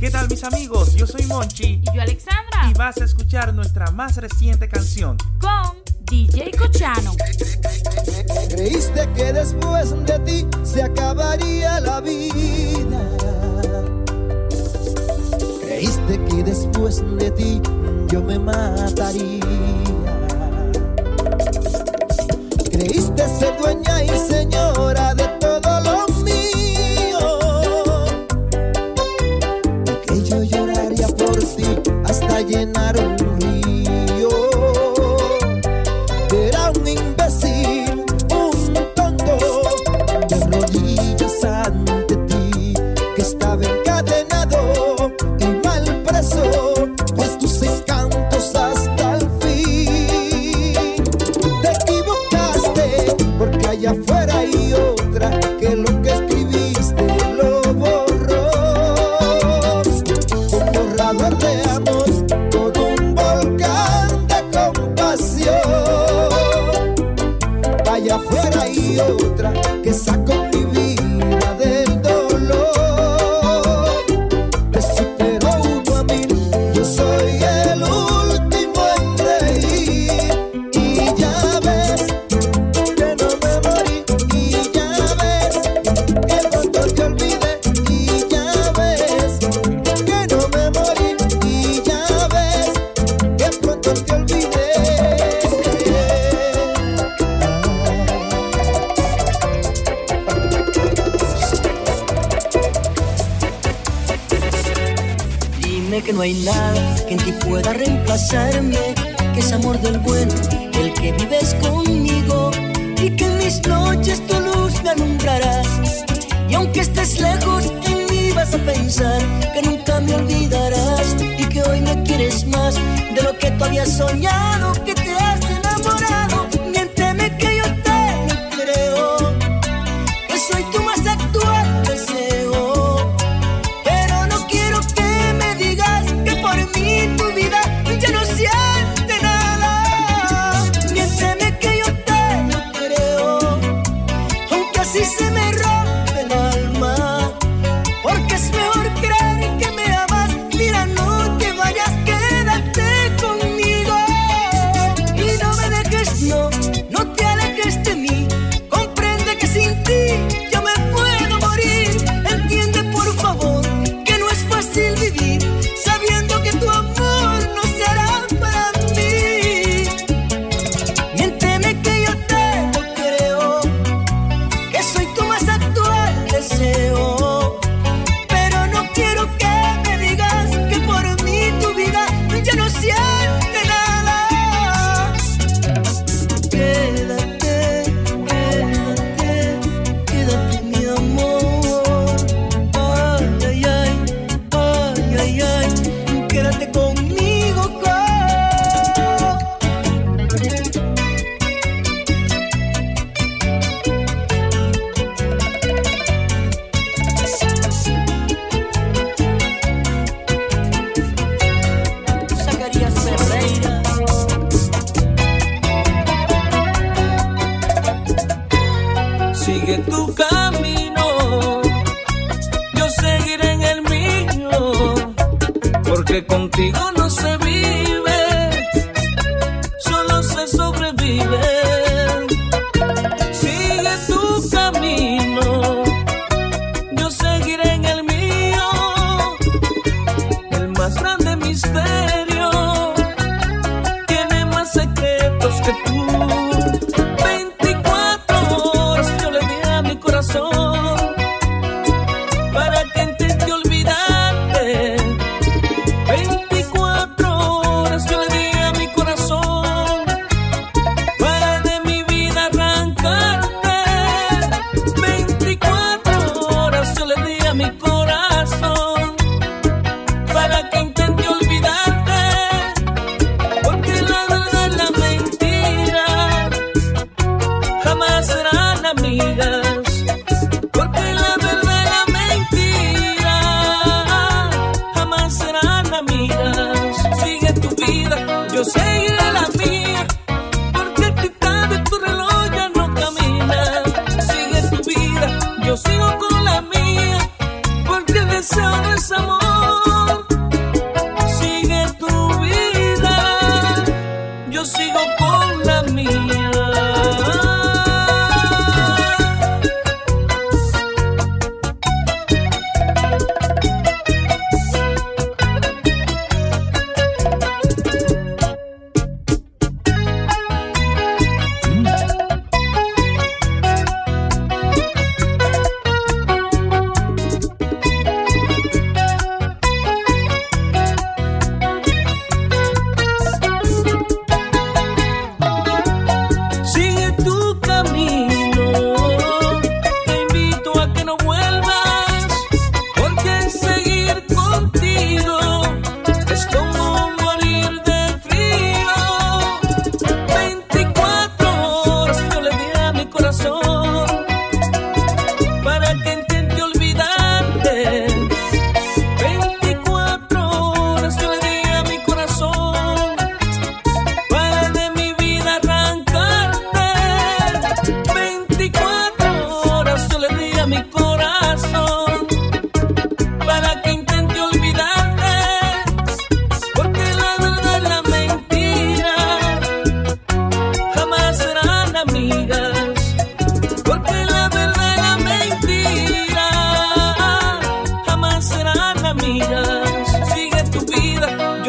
¿Qué tal mis amigos? Yo soy Monchi. Y yo Alexandra. Y vas a escuchar nuestra más reciente canción. Con DJ Cochano. Creíste que después de ti se acabaría la vida. Creíste que después de ti yo me mataría. Creíste ser dueña y señor no hay nada que en ti pueda reemplazarme, que es amor del bueno, el que vives conmigo y que en mis noches tu luz me alumbrarás. Y aunque estés lejos, en mí vas a pensar que nunca me olvidarás y que hoy me quieres más de lo que tú habías soñado. que contigo no se vive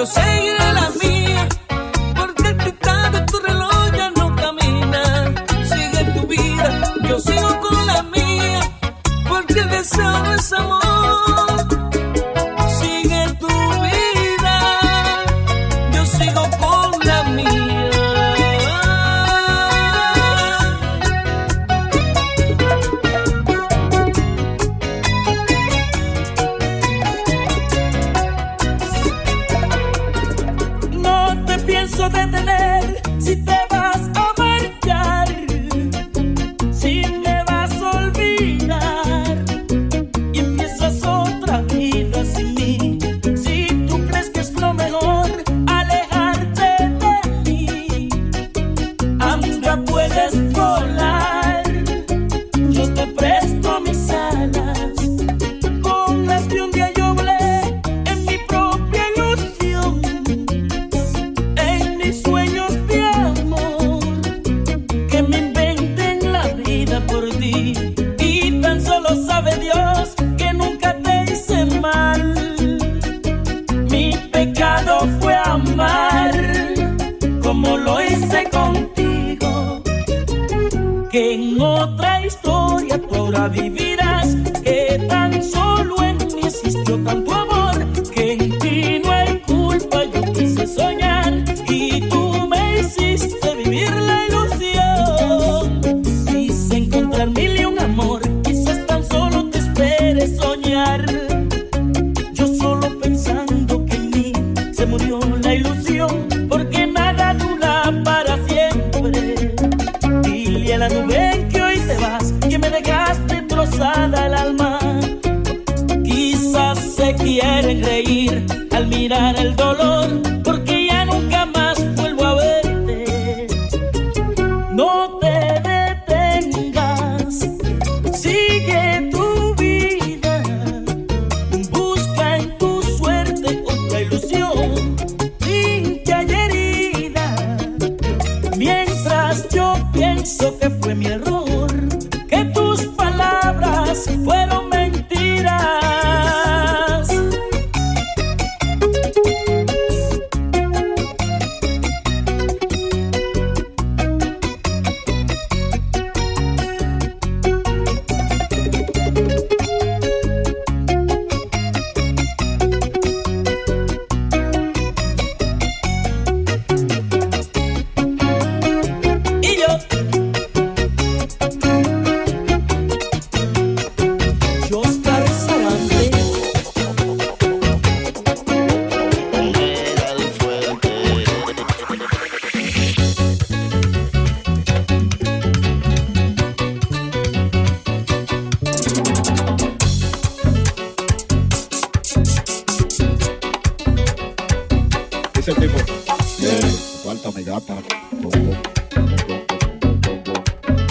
yo seguiré detener si te historia tú al mirar el dolor,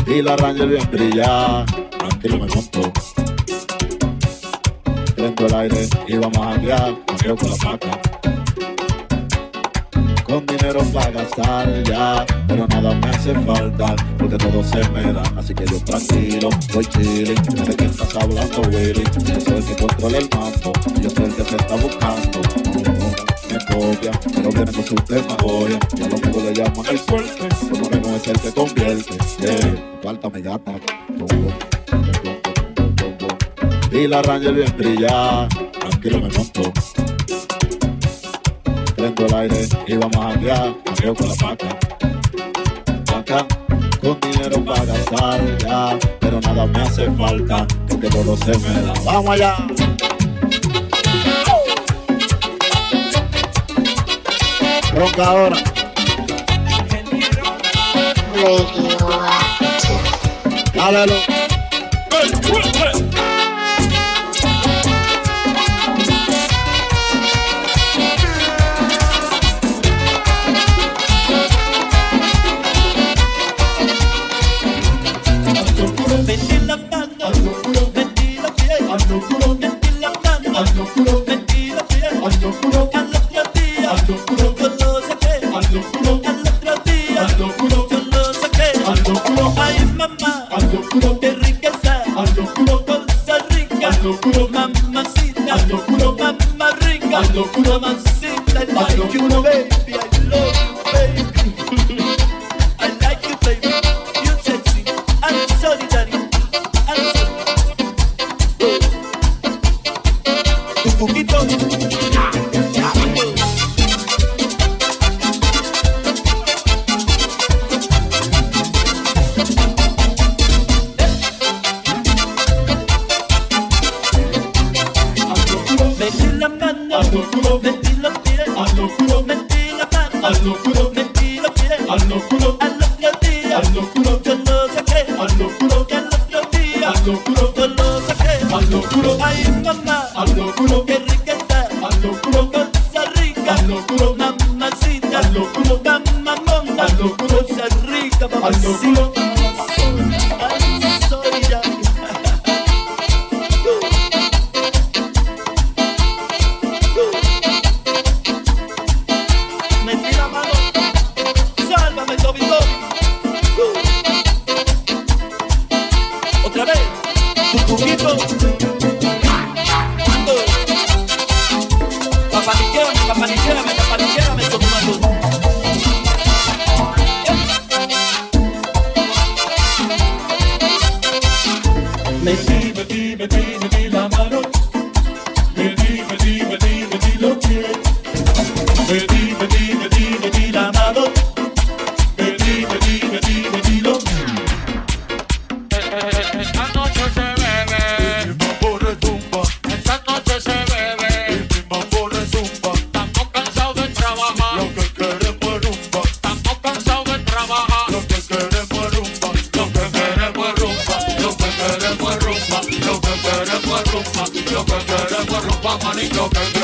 Y la Ranger bien brilla, tranquilo me monto. Prendo el aire y vamos a janguear, jangueo con la paca. Con dinero para gastar ya, pero nada me hace falta, porque todo se me da. Así que yo tranquilo, voy chilling. No sé quién estás hablando, Willy. Yo soy el que controla el mambo, yo soy el que se está buscando. Me copia, pero viene su demagogia. Y a los amigos le llaman el suerte, el moreno es el que convierte. Yeah, falta mi gata. Y la Ranger bien brilla, tranquilo me monto. Prendo el aire y vamos a janguear, jangueo con la paca. Paca, con dinero para gastar ya, pero nada me hace falta, que que todo se me da. ¡Vamos allá! Ronca ahora. Dálelo. Metí la mano, metí la piel, metí la Ato uno man sit and like you know it Metí la mano, metí los pies, metí la mano, metí los pies. Al otro día, yo lo saqué. Que al otro día, yo lo saqué. Ay, mamá, qué rica está. Cosa rica, mamacita, mamamona. Cosa rica, mamacita. Tu rumba, lo que queremos rumba, maní, lo que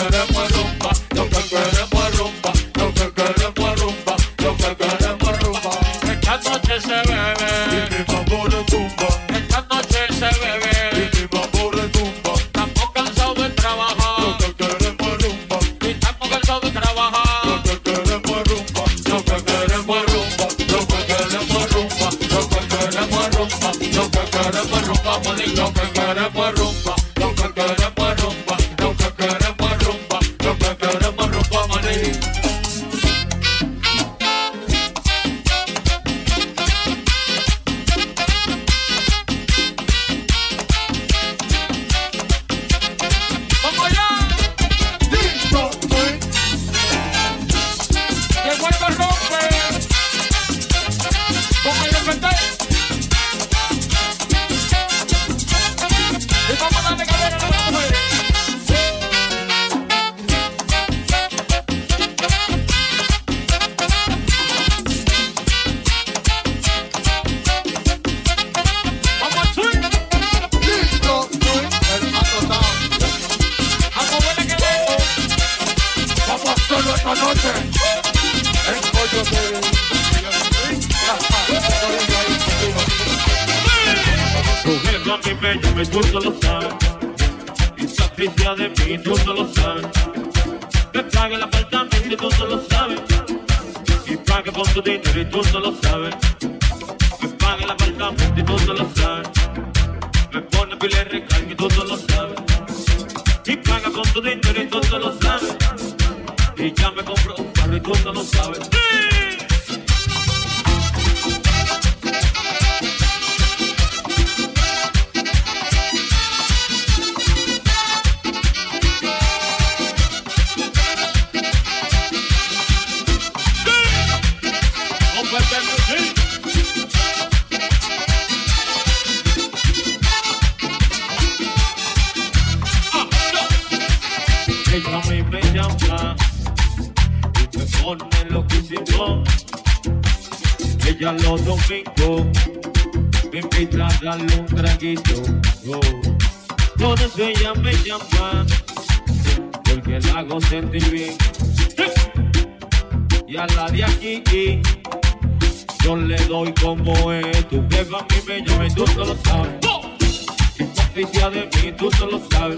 ¡El pollo Tu jefe a mí me llama y tú no lo sabes. Y aficia de mí tú no lo sabes. Me paga el apartamento y tú no lo sabes. Y paga con tu dinero y tú no lo sabes. Me paga el apartamento y tú no lo sabes. Me pone pile recarga y tú no lo sabes. Y paga con tu dinero y tú no lo sabes. Y ya me compró y tú no lo Ella los domingos me invita a darle un traguito. Oh. Por eso ella me llama porque la hago sentir bien. Y a la de aquí yo le doy como es. Tu jefa a mí me llama y tú no lo sabes. Oficia de mí tú no lo sabes.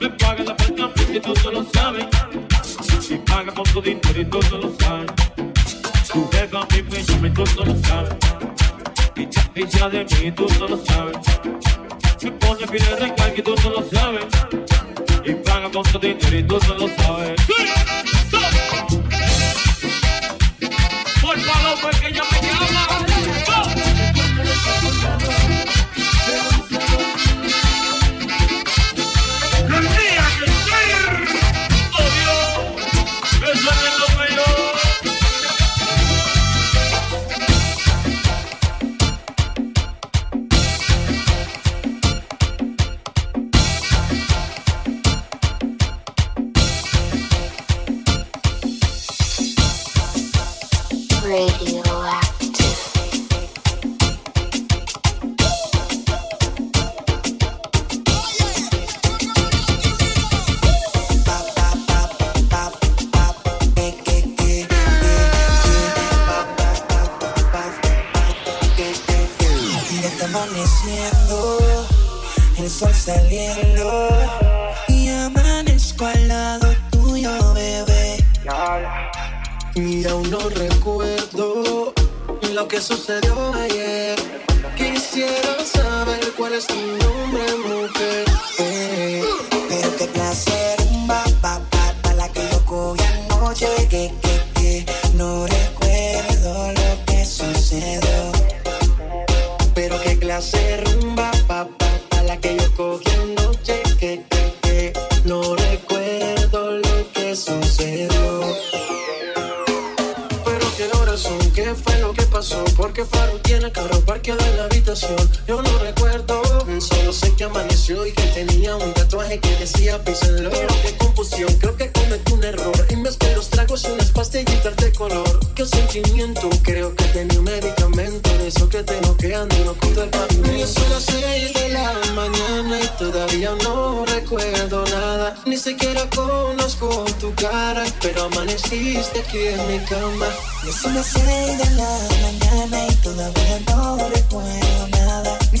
Me paga el apartamento y tú no lo sabes. Y paga con tu dinero y tú no lo oficia de mí tú no lo sabes. Me pone pide de recarga y tú no lo sabes. Y paga con tu dinero y tú no lo sabes. Quisiera saber cuál es tu nombre, mujer. Eh, Pero qué placer, que decía písenlo. Pero qué confusión, creo que cometí un error y mezclé los tragos y unas pastillitas de color. Qué sentimiento, creo que tenía un medicamento de eso que te noquean y no contra el pavimento. Son las seis de la mañana y todavía no recuerdo nada. Ni siquiera conozco tu cara, pero amaneciste aquí en mi cama. Son las seis de la mañana y todavía no recuerdo nada.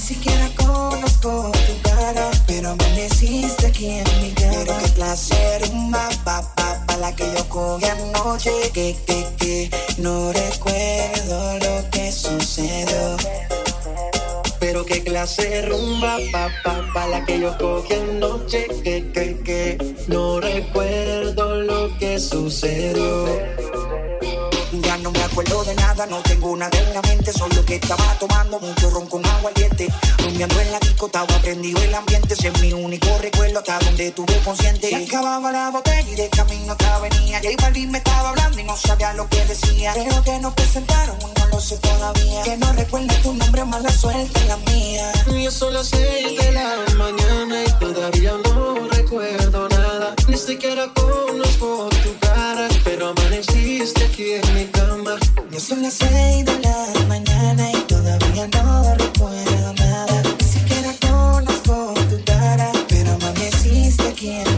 Siquiera conozco tu cara, pero amaneciste aquí en mi. Pero qué placer, rumba, pa, pa, pa, la que yo cogí anoche. Que, que, que, no recuerdo lo que sucedió. Pero qué clase rumba, pa, pa, pa, la que yo cogí anoche, que, que, que, no recuerdo lo que sucedió. No me acuerdo de nada, no tengo nada en la mente, solo que estaba tomando mucho ron con agua ardiente. Rumbeando en la disco, estaba prendido el ambiente, ese es mi único recuerdo hasta donde tuve consciente. Se acababa la botella y de camino otra venía. J Balvin me estaba hablando y no sabía lo que decía. Creo que nos presentaron, no lo sé todavía. Que no recuerdo tu nombre, mala suerte la mía. Y son las seis de la mañana y todavía no recuerdo ni siquiera conozco tu cara. Pero amaneciste aquí en mi cama. Ya son las seis de la mañana y todavía no recuerdo nada. Ni siquiera conozco tu cara, pero amaneciste aquí en mi cama.